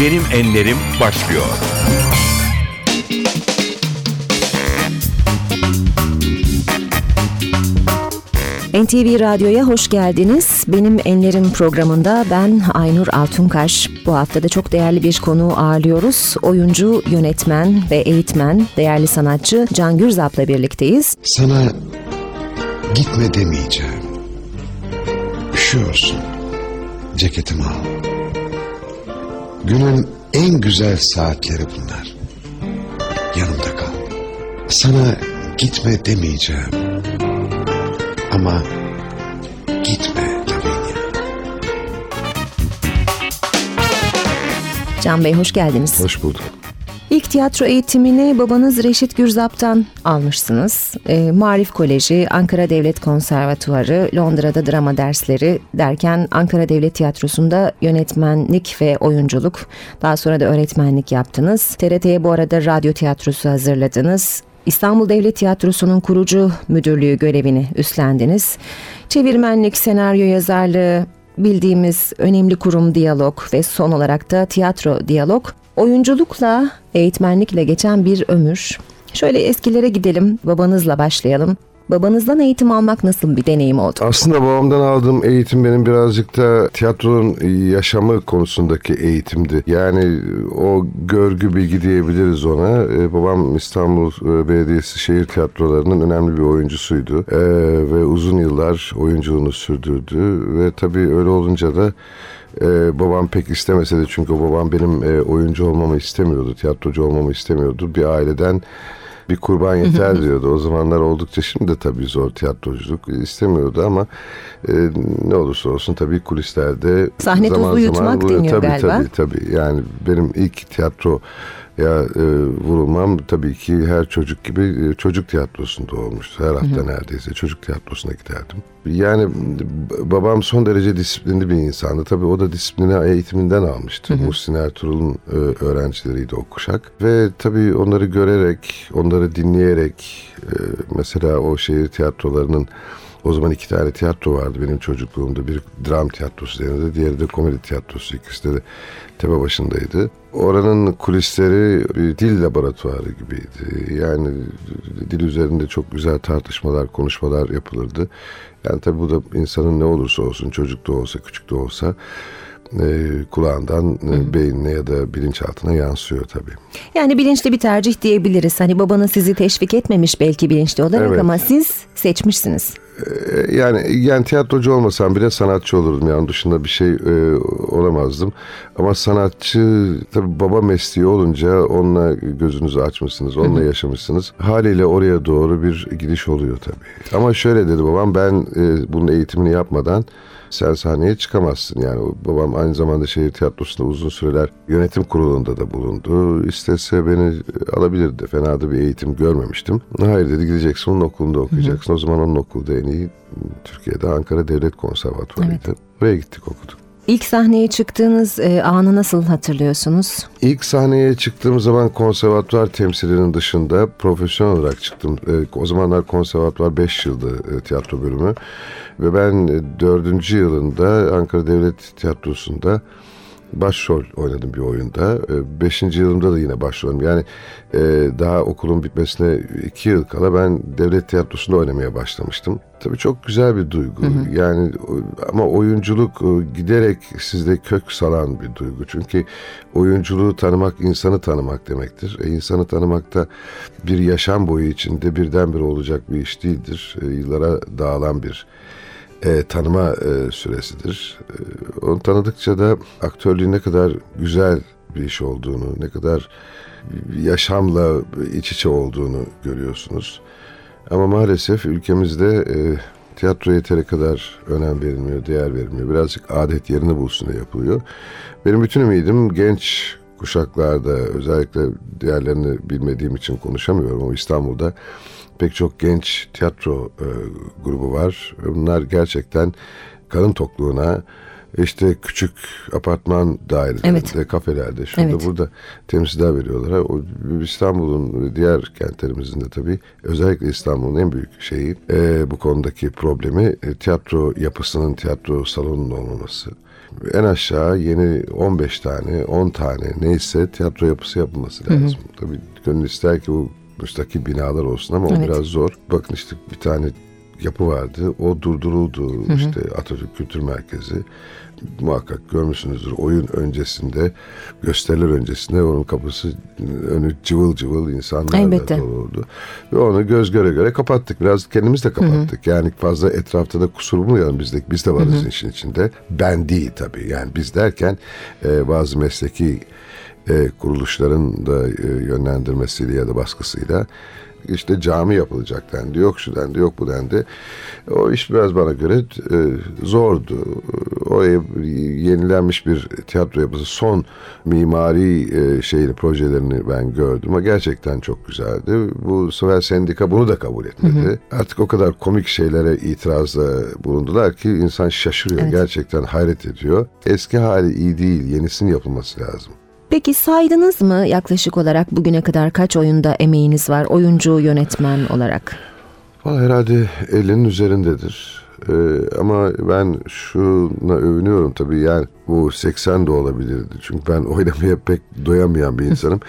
Benim Enlerim başlıyor. NTV Radyo'ya hoş geldiniz. Benim Enlerim programında ben Aynur Altunkaş. Bu hafta da çok değerli bir konu ağırlıyoruz. Oyuncu, yönetmen ve eğitmen, değerli sanatçı Can Gürzap'la birlikteyiz. Sana gitme demeyeceğim. Üşüyorsun. Ceketimi al. Günün en güzel saatleri bunlar. Yanımda kal. Sana gitme demeyeceğim. Ama gitme Lavinia. Can Bey hoş geldiniz. Hoş bulduk. Tiyatro eğitimini babanız Reşit Gürzap'tan almışsınız. E, Marif Koleji, Ankara Devlet Konservatuarı, Londra'da drama dersleri derken Ankara Devlet Tiyatrosu'nda yönetmenlik ve oyunculuk, daha sonra da öğretmenlik yaptınız. TRT'ye bu arada radyo tiyatrosu hazırladınız. İstanbul Devlet Tiyatrosu'nun kurucu müdürlüğü görevini üstlendiniz. Çevirmenlik, senaryo yazarlığı, bildiğimiz önemli kurum diyalog ve son olarak da tiyatro diyalog. Oyunculukla, eğitmenlikle geçen bir ömür. Şöyle eskilere gidelim, babanızla başlayalım. Babanızdan eğitim almak nasıl bir deneyim oldu? Aslında babamdan aldığım eğitim benim birazcık da tiyatronun yaşamı konusundaki eğitimdi. Yani o görgü bilgi diyebiliriz ona. Ee, babam İstanbul e, Belediyesi şehir tiyatrolarının önemli bir oyuncusuydu. Ee, ve uzun yıllar oyunculuğunu sürdürdü. Ve tabii öyle olunca da ee, babam pek istemese de çünkü babam benim e, oyuncu olmamı istemiyordu, tiyatrocu olmamı istemiyordu. Bir aileden bir kurban yeter diyordu. O zamanlar oldukça şimdi de tabii zor tiyatroculuk istemiyordu ama e, ne olursa olsun tabii kulislerde Sahne zaman vuruyor. deniyor tabii, galiba. Tabii tabii yani benim ilk tiyatro ya e, vurulmam tabii ki her çocuk gibi e, çocuk tiyatrosunda olmuştu. Her hafta neredeyse çocuk tiyatrosuna giderdim. Yani babam son derece disiplinli bir insandı. Tabii o da disiplini eğitiminden almıştı. Muhsin Ertuğrul'un e, öğrencileriydi o kuşak. Ve tabii onları görerek, onları dinleyerek e, mesela o şehir tiyatrolarının o zaman iki tane tiyatro vardı benim çocukluğumda. Bir dram tiyatrosu denildi, diğeri de komedi tiyatrosu. İkisi de tepe başındaydı. Oranın kulisleri bir dil laboratuvarı gibiydi. Yani dil üzerinde çok güzel tartışmalar, konuşmalar yapılırdı. Yani tabii bu da insanın ne olursa olsun, çocuk da olsa, küçük de olsa e, kulağından e, beynine ya da bilinçaltına yansıyor tabii. Yani bilinçli bir tercih diyebiliriz. Hani babanız sizi teşvik etmemiş belki bilinçli olarak Evet. ama siz seçmişsiniz. E, Yani yani tiyatrocu olmasam bile sanatçı olurdum. Yani dışında bir şey e, olamazdım. Ama sanatçı tabii baba mesleği olunca onunla gözünüzü açmışsınız, onunla yaşamışsınız. Haliyle oraya doğru bir gidiş oluyor tabii. Ama şöyle dedi babam ben e, bunun eğitimini yapmadan sen sahneye çıkamazsın. Yani babam aynı zamanda şehir tiyatrosunda uzun süreler yönetim kurulunda da bulundu. İstese beni alabilirdi. Fena da bir eğitim görmemiştim. Hayır dedi gideceksin onun okulunda okuyacaksın. O zaman onun okulda en iyi Türkiye'de Ankara Devlet Konservatuvarı'ydı. Oraya gittik okuduk. İlk sahneye çıktığınız e, anı nasıl hatırlıyorsunuz? İlk sahneye çıktığım zaman konservatuvar temsilinin dışında profesyonel olarak çıktım. E, o zamanlar konservatuvar 5 yıldı e, tiyatro bölümü. Ve ben e, dördüncü yılında Ankara Devlet Tiyatrosu'nda başrol oynadım bir oyunda. E, Beşinci yılımda da yine başrolüm. Yani e, daha okulun bitmesine iki yıl kala ben devlet tiyatrosunda oynamaya başlamıştım. Tabii çok güzel bir duygu. Yani o- ama oyunculuk giderek sizde kök salan bir duygu. Çünkü oyunculuğu tanımak insanı tanımak demektir. E, insanı tanımak da bir yaşam boyu içinde birdenbire olacak bir iş değildir. E, yıllara dağılan bir e, tanıma e, süresidir. E, onu tanıdıkça da aktörlüğün ne kadar güzel bir iş olduğunu, ne kadar yaşamla iç içe olduğunu görüyorsunuz. Ama maalesef ülkemizde e, tiyatro yeteri kadar önem verilmiyor, değer verilmiyor. Birazcık adet yerini bulsun yapılıyor. Benim bütün ümidim genç kuşaklarda özellikle diğerlerini bilmediğim için konuşamıyorum ama İstanbul'da pek çok genç tiyatro e, grubu var. Bunlar gerçekten karın tokluğuna işte küçük apartman dairelerinde, Evet. kafelerde, şurada Evet. burada temsiller veriyorlar. İstanbul'un ve diğer kentlerimizin de tabii özellikle İstanbul'un en büyük şeyi e, bu konudaki problemi e, tiyatro yapısının, tiyatro salonunun olmaması. en aşağı yeni 15 tane, 10 tane neyse tiyatro yapısı yapılması lazım. Tabii gönül ister ki bu müstakil binalar olsun ama o Evet. biraz zor. Bakın işte bir tane yapı vardı. O durduruldu. İşte Atatürk Kültür Merkezi. Muhakkak görmüşsünüzdür. Oyun öncesinde, gösteriler öncesinde onun kapısı önü cıvıl cıvıl insanlarla Elbette. Ve onu göz göre göre kapattık. Biraz kendimiz de kapattık. Yani fazla etrafta da kusur bulmayalım biz de. Biz de varız işin içinde. Ben değil tabii. Yani biz derken e, bazı mesleki e, kuruluşların da e, yönlendirmesiyle ya da baskısıyla işte cami yapılacak dendi. Yok şu dendi, yok bu dendi. O iş biraz bana göre e, zordu. Oraya yenilenmiş bir tiyatro yapısı son mimari e, şeyini projelerini ben gördüm. Ama gerçekten çok güzeldi. Bu sefer sendika bunu da kabul etmedi. Artık o kadar komik şeylere itirazda bulundular ki insan şaşırıyor. Evet. Gerçekten hayret ediyor. Eski hali iyi değil. Yenisinin yapılması lazım. Peki saydınız mı yaklaşık olarak bugüne kadar kaç oyunda emeğiniz var oyuncu yönetmen olarak? Valla herhalde 50'nin üzerindedir. Ee, ama ben şuna övünüyorum tabii yani bu 80 de olabilirdi. Çünkü ben oynamaya pek doyamayan bir insanım.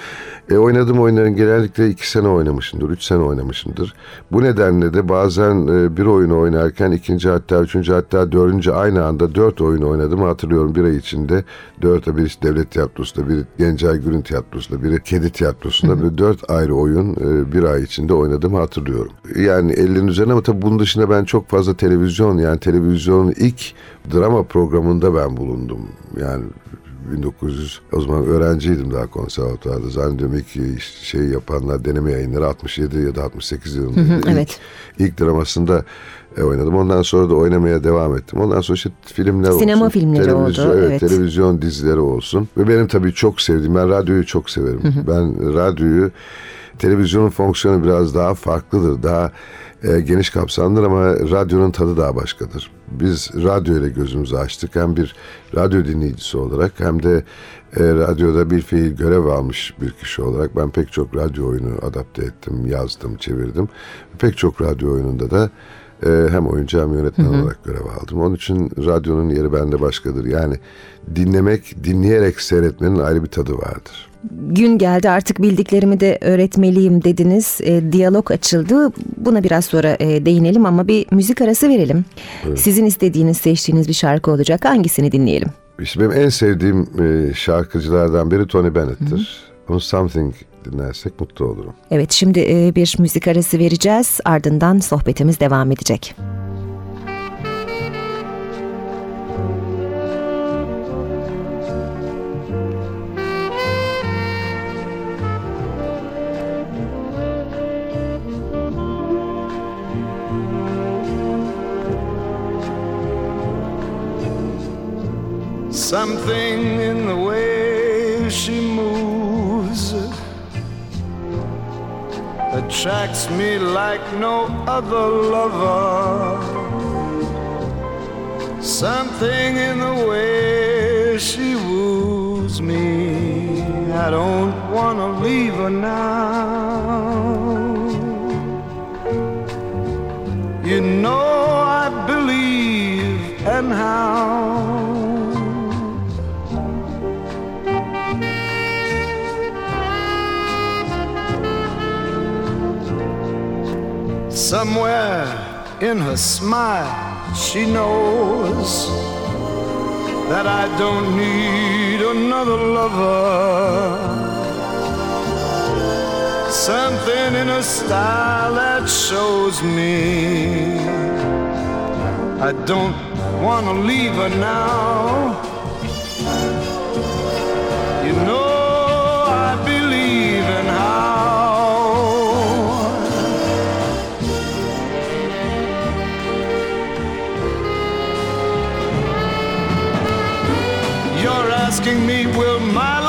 e, oynadığım oyunların genellikle 2 sene oynamışımdır, 3 sene oynamışımdır. Bu nedenle de bazen e, bir oyunu oynarken ikinci hatta üçüncü hatta dördüncü aynı anda dört oyun oynadım hatırlıyorum bir ay içinde. Dört bir devlet tiyatrosunda, biri Gencay Gürün tiyatrosunda, biri Kedi tiyatrosunda böyle dört ayrı oyun e, bir ay içinde oynadım hatırlıyorum. Yani 50'nin üzerine ama tabii bunun dışında ben çok fazla televizyon yani televizyonun ilk drama programında ben bulundum. Yani 1900 o zaman öğrenciydim daha konservatuvarda. Zannediyorum ilk şey yapanlar deneme yayınları 67 ya da 68 yılında. İlk- evet. İlk dramasında e, oynadım. Ondan sonra da oynamaya devam ettim. Ondan sonra işte filmler Sinema olsun. filmleri televizyon, oldu, Evet, evet. televizyon dizileri olsun. Ve benim tabii çok sevdiğim, ben radyoyu çok severim. Ben radyoyu, televizyonun fonksiyonu biraz daha farklıdır. Daha e, geniş kapsamlıdır ama radyonun tadı daha başkadır. Biz radyo ile gözümüzü açtık. Hem bir radyo dinleyicisi olarak hem de e, radyoda bir fiil görev almış bir kişi olarak ben pek çok radyo oyunu adapte ettim, yazdım, çevirdim. Pek çok radyo oyununda da e, hem oyuncu hem yönetmen olarak görev aldım. Onun için radyonun yeri bende başkadır. Yani dinlemek, dinleyerek seyretmenin ayrı bir tadı vardır. Gün geldi artık bildiklerimi de öğretmeliyim dediniz. E, diyalog açıldı. Buna biraz sonra e, değinelim ama bir müzik arası verelim. Sizin istediğiniz, seçtiğiniz bir şarkı olacak. Hangisini dinleyelim? İşte benim en sevdiğim e, şarkıcılardan biri Tony Bennett'tir. Onun Something dinlersek mutlu olurum. Evet şimdi e, bir müzik arası vereceğiz. Ardından sohbetimiz devam edecek. Something in the way she moves attracts me like no other lover. Something in the way she woos me. I don't wanna leave her now. You know I believe and how. Somewhere in her smile, she knows that I don't need another lover. Something in her style that shows me I don't want to leave her now. Asking me, will my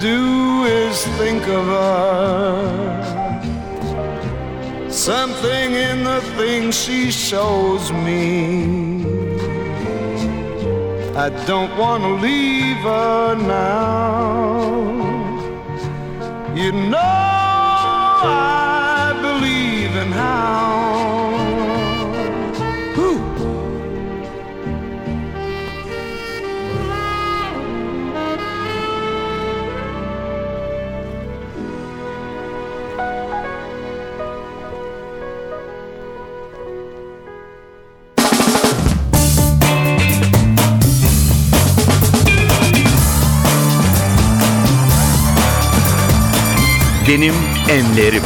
do is think of her. Something in the things she shows me. I don't want to leave her now. You know I believe in how. Benim enlerim.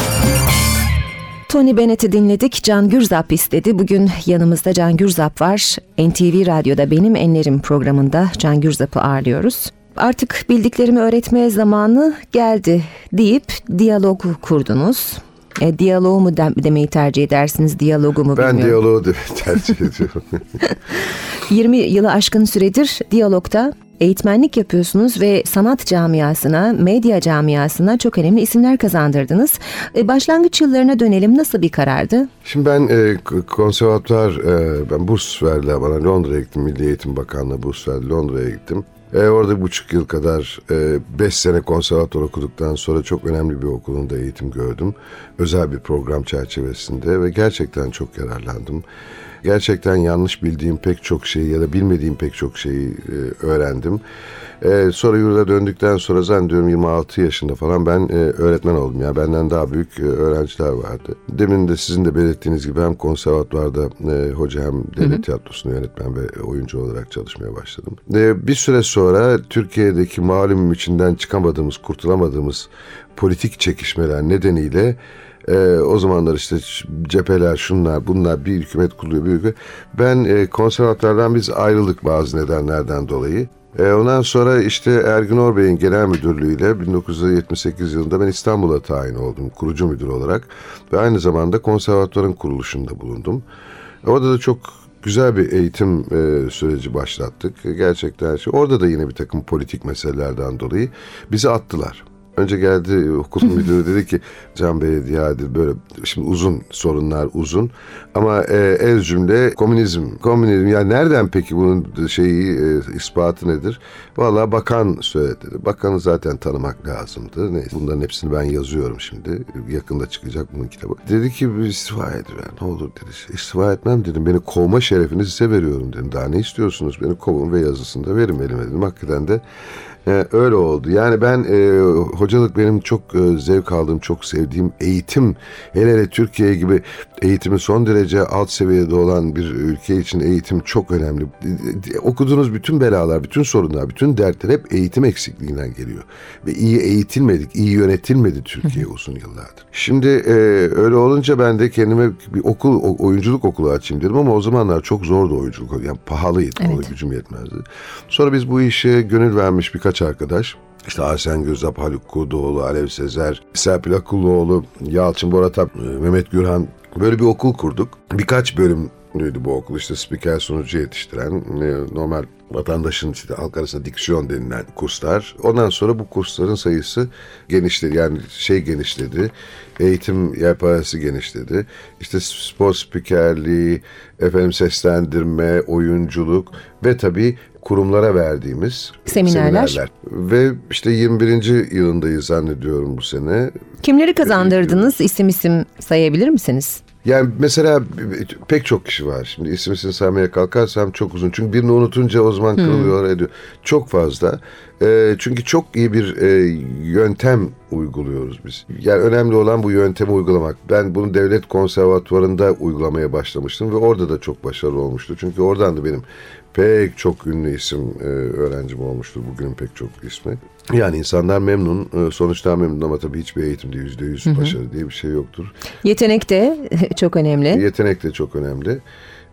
Tony Bennett'i dinledik. Can Gürzap istedi. Bugün yanımızda Can Gürzap var. NTV Radyo'da Benim Enlerim programında Can Gürzap'ı ağırlıyoruz. Artık bildiklerimi öğretmeye zamanı geldi deyip diyalogu kurdunuz. E, diyaloğu mu de- demeyi tercih edersiniz, diyalogu mu Ben bilmiyorum. diyaloğu de- tercih ediyorum. 20 yılı aşkın süredir diyalogda eğitmenlik yapıyorsunuz ve sanat camiasına, medya camiasına çok önemli isimler kazandırdınız. E, Başlangıç yıllarına dönelim. Nasıl bir karardı? Şimdi ben e, k- konservatuvar, e, ben burs verdiler bana Londra'ya gittim. Milli Eğitim Bakanlığı burs verdi Londra'ya gittim. E, orada buçuk yıl kadar, e, beş sene konservatuvar okuduktan sonra çok önemli bir okulunda eğitim gördüm. Özel bir program çerçevesinde ve gerçekten çok yararlandım. Gerçekten yanlış bildiğim pek çok şeyi ya da bilmediğim pek çok şeyi e, öğrendim. E, sonra yurda döndükten sonra zannediyorum 26 yaşında falan ben e, öğretmen oldum. Yani benden daha büyük e, öğrenciler vardı. Demin de sizin de belirttiğiniz gibi hem konservatuvarda e, hoca hem devlet tiyatrosunda yönetmen ve oyuncu olarak çalışmaya başladım. E, bir süre sonra Türkiye'deki malum içinden çıkamadığımız, kurtulamadığımız politik çekişmeler nedeniyle ee, o zamanlar işte cepheler şunlar bunlar bir hükümet kuruluyor bir hükümet. Ben e, konservatlardan biz ayrıldık bazı nedenlerden dolayı. E, ondan sonra işte Ergün Orbey'in genel müdürlüğüyle 1978 yılında ben İstanbul'a tayin oldum kurucu müdür olarak. Ve aynı zamanda konservatuvarın kuruluşunda bulundum. Orada da çok güzel bir eğitim e, süreci başlattık. Gerçekten şey. Orada da yine bir takım politik meselelerden dolayı bizi attılar. Önce geldi okul müdürü dedi ki Can Bey ya dedi, böyle şimdi uzun sorunlar uzun ama e, ez cümle komünizm. Komünizm ya nereden peki bunun şeyi e, ispatı nedir? Vallahi bakan söyledi. Bakanı zaten tanımak lazımdı. Neyse bunların hepsini ben yazıyorum şimdi. Yakında çıkacak bunun kitabı. Dedi ki istifa edin. Ne olur dedi. İstifa etmem dedim. Beni kovma şerefini size veriyorum dedim. Daha ne istiyorsunuz? Beni kovun ve yazısını da verin elime dedim. Hakikaten de ee, öyle oldu. Yani ben e, hocalık benim çok e, zevk aldığım, çok sevdiğim eğitim. Hele hele Türkiye gibi eğitimi son derece alt seviyede olan bir ülke için eğitim çok önemli. E, e, Okuduğunuz bütün belalar, bütün sorunlar, bütün dertler hep eğitim eksikliğinden geliyor. Ve iyi eğitilmedik, iyi yönetilmedi Türkiye uzun yıllardır. Şimdi e, öyle olunca ben de kendime bir okul, oyunculuk okulu açayım dedim ama o zamanlar çok zordu oyunculuk. Yani pahalıydı, Evet. gücüm yetmezdi. Sonra biz bu işe gönül vermiş birkaç arkadaş işte Arsen Gürzap, Haluk Kurdoğlu, Alev Sezer, Serpil Akıllıoğlu, Yalçın Boratap, e, Mehmet Gürhan böyle bir okul kurduk. Birkaç bölümlüydü bu okul işte spiker sunucu yetiştiren e, normal vatandaşın işte halk arasında diksiyon denilen kurslar. Ondan sonra bu kursların sayısı genişledi yani şey genişledi. Eğitim yelpazesi genişledi. İşte spor spikerliği, efendim seslendirme, oyunculuk ve tabii kurumlara verdiğimiz Seminerler. Ve işte 21. yılındayız zannediyorum bu sene. Kimleri kazandırdınız? İsim isim sayabilir misiniz? Yani mesela pek çok kişi var. Şimdi isim isim saymaya kalkarsam çok uzun. Çünkü birini unutunca o zaman kırılıyor ediyor. Çok fazla. Ee, çünkü çok iyi bir e, yöntem uyguluyoruz biz. Yani önemli olan bu yöntemi uygulamak. Ben bunu devlet konservatuvarında uygulamaya başlamıştım ve orada da çok başarılı olmuştu. Çünkü oradan da benim pek çok ünlü isim e, öğrencim olmuştur. Bugünün pek çok ismi. Yani insanlar memnun. E, sonuçtan memnun ama tabii hiçbir eğitimde yüzde yüz başarı diye bir şey yoktur. Yetenek de çok önemli. Yetenek de çok önemli.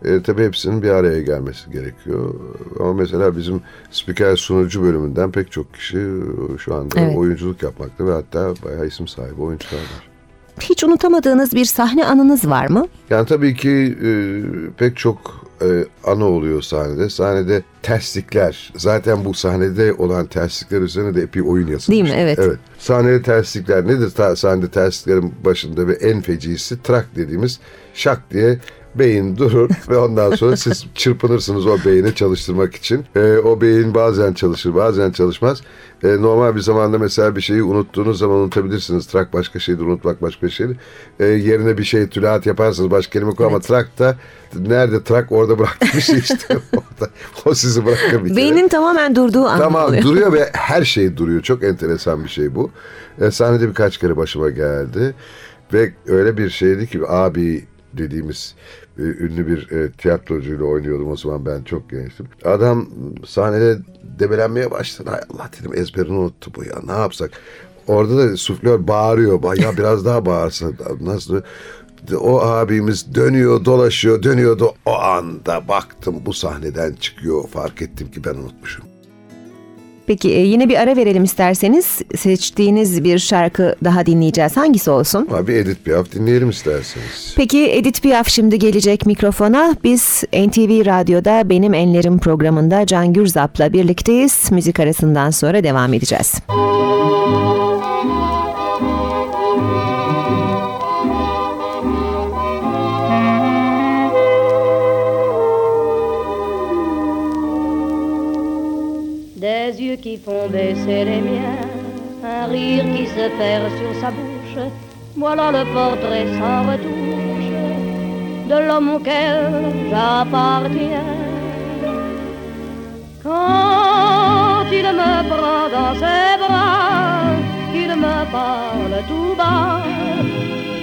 E, tabii hepsinin bir araya gelmesi gerekiyor. Ama mesela bizim spiker sunucu bölümünden pek çok kişi e, şu anda Evet. oyunculuk yapmakta ve hatta bayağı isim sahibi oyuncular var. hiç unutamadığınız bir sahne anınız var mı? Yani tabii ki e, pek çok e, anı oluyor sahnede. Sahnede terslikler. Zaten bu sahnede olan terslikler üzerine de epey oyun yazılmış. Değil mi? Evet. Evet. Sahnede terslikler nedir? Ta, sahnede tersliklerin başında ve en fecisi trak dediğimiz şak diye beyin durur ve ondan sonra siz çırpınırsınız o beyni çalıştırmak için. E, o beyin bazen çalışır bazen çalışmaz. E, normal bir zamanda mesela bir şeyi unuttuğunuz zaman unutabilirsiniz. Trak başka şeydir, unutmak başka şeydir. E, yerine bir şey tülahat yaparsınız, başka kelime koy ama trak da nerede trak orada bıraktı bir şey işte. Orada, o sizi bırakır bir kere. Beynin tamamen durduğu an Tamam oluyor. duruyor ve her şey duruyor. Çok enteresan bir şey bu. E, sahnede birkaç kere başıma geldi. Ve öyle bir şeydi ki abi dediğimiz e, ünlü bir e, tiyatrocuyla oynuyordum o zaman ben çok gençtim. Adam sahnede debelenmeye başladı. Hay Allah dedim ezberini unuttu bu ya ne yapsak. Orada da suflör bağırıyor. Ya biraz daha bağırsın. Nasıl? O abimiz dönüyor dolaşıyor dönüyordu. O anda baktım bu sahneden çıkıyor. Fark ettim ki ben unutmuşum. Peki e, yine bir ara verelim isterseniz. Seçtiğiniz bir şarkı daha dinleyeceğiz. Hangisi olsun? Abi Edith Piaf dinleyelim isterseniz. Peki Edith Piaf şimdi gelecek mikrofona. Biz NTV Radyo'da Benim Enlerim programında Can Gürzap'la birlikteyiz. Müzik arasından sonra devam edeceğiz. Des yeux qui font baisser les miens, un rire qui se perd sur sa bouche. Voilà le portrait sans retouche de l'homme auquel j'appartiens. Quand il me prend dans ses bras, qu'il me parle tout bas,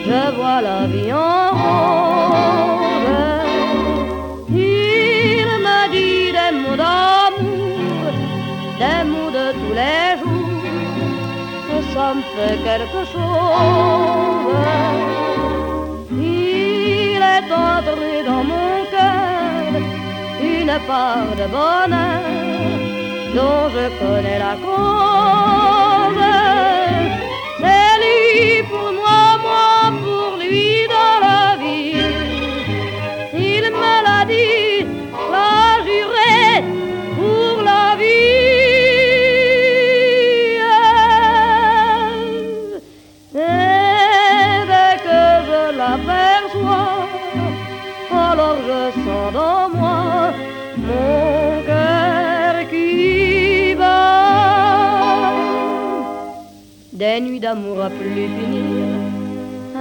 je vois la vie en rose. Il me dit des mots les jours, fait quelque chose. Il est entré dans mon cœur une part de bonheur dont je connais la cause. Des nuits d'amour à plus finir,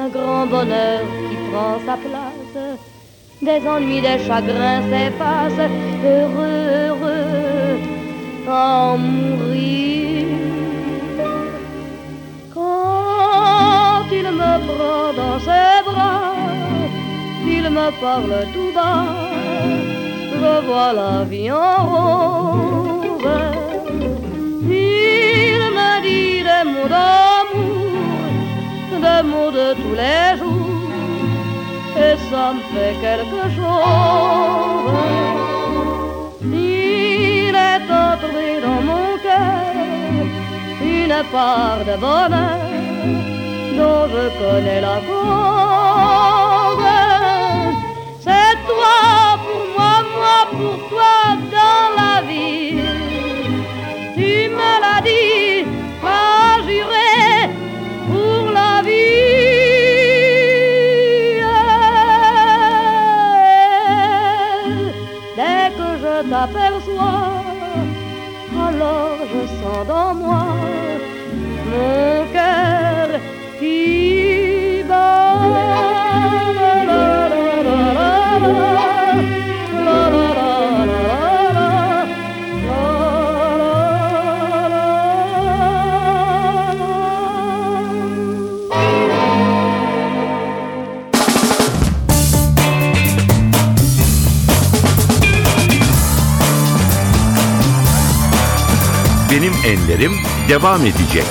un grand bonheur qui prend sa place. Des ennuis, des chagrins s'effacent, heureux, heureux, en mourir. Quand il me prend dans ses bras, il me parle tout bas, je vois la vie en rose. Des mots d'amour, des mots de tous les jours, et ça me fait quelque chose. Il est entré dans mon cœur une part de bonheur dont je connais la cause. C'est toi pour moi, moi pour toi dans la vie. Tu me l'as dit, alors je sens dans moi mon cœur qui bat. Enlerim devam edecek.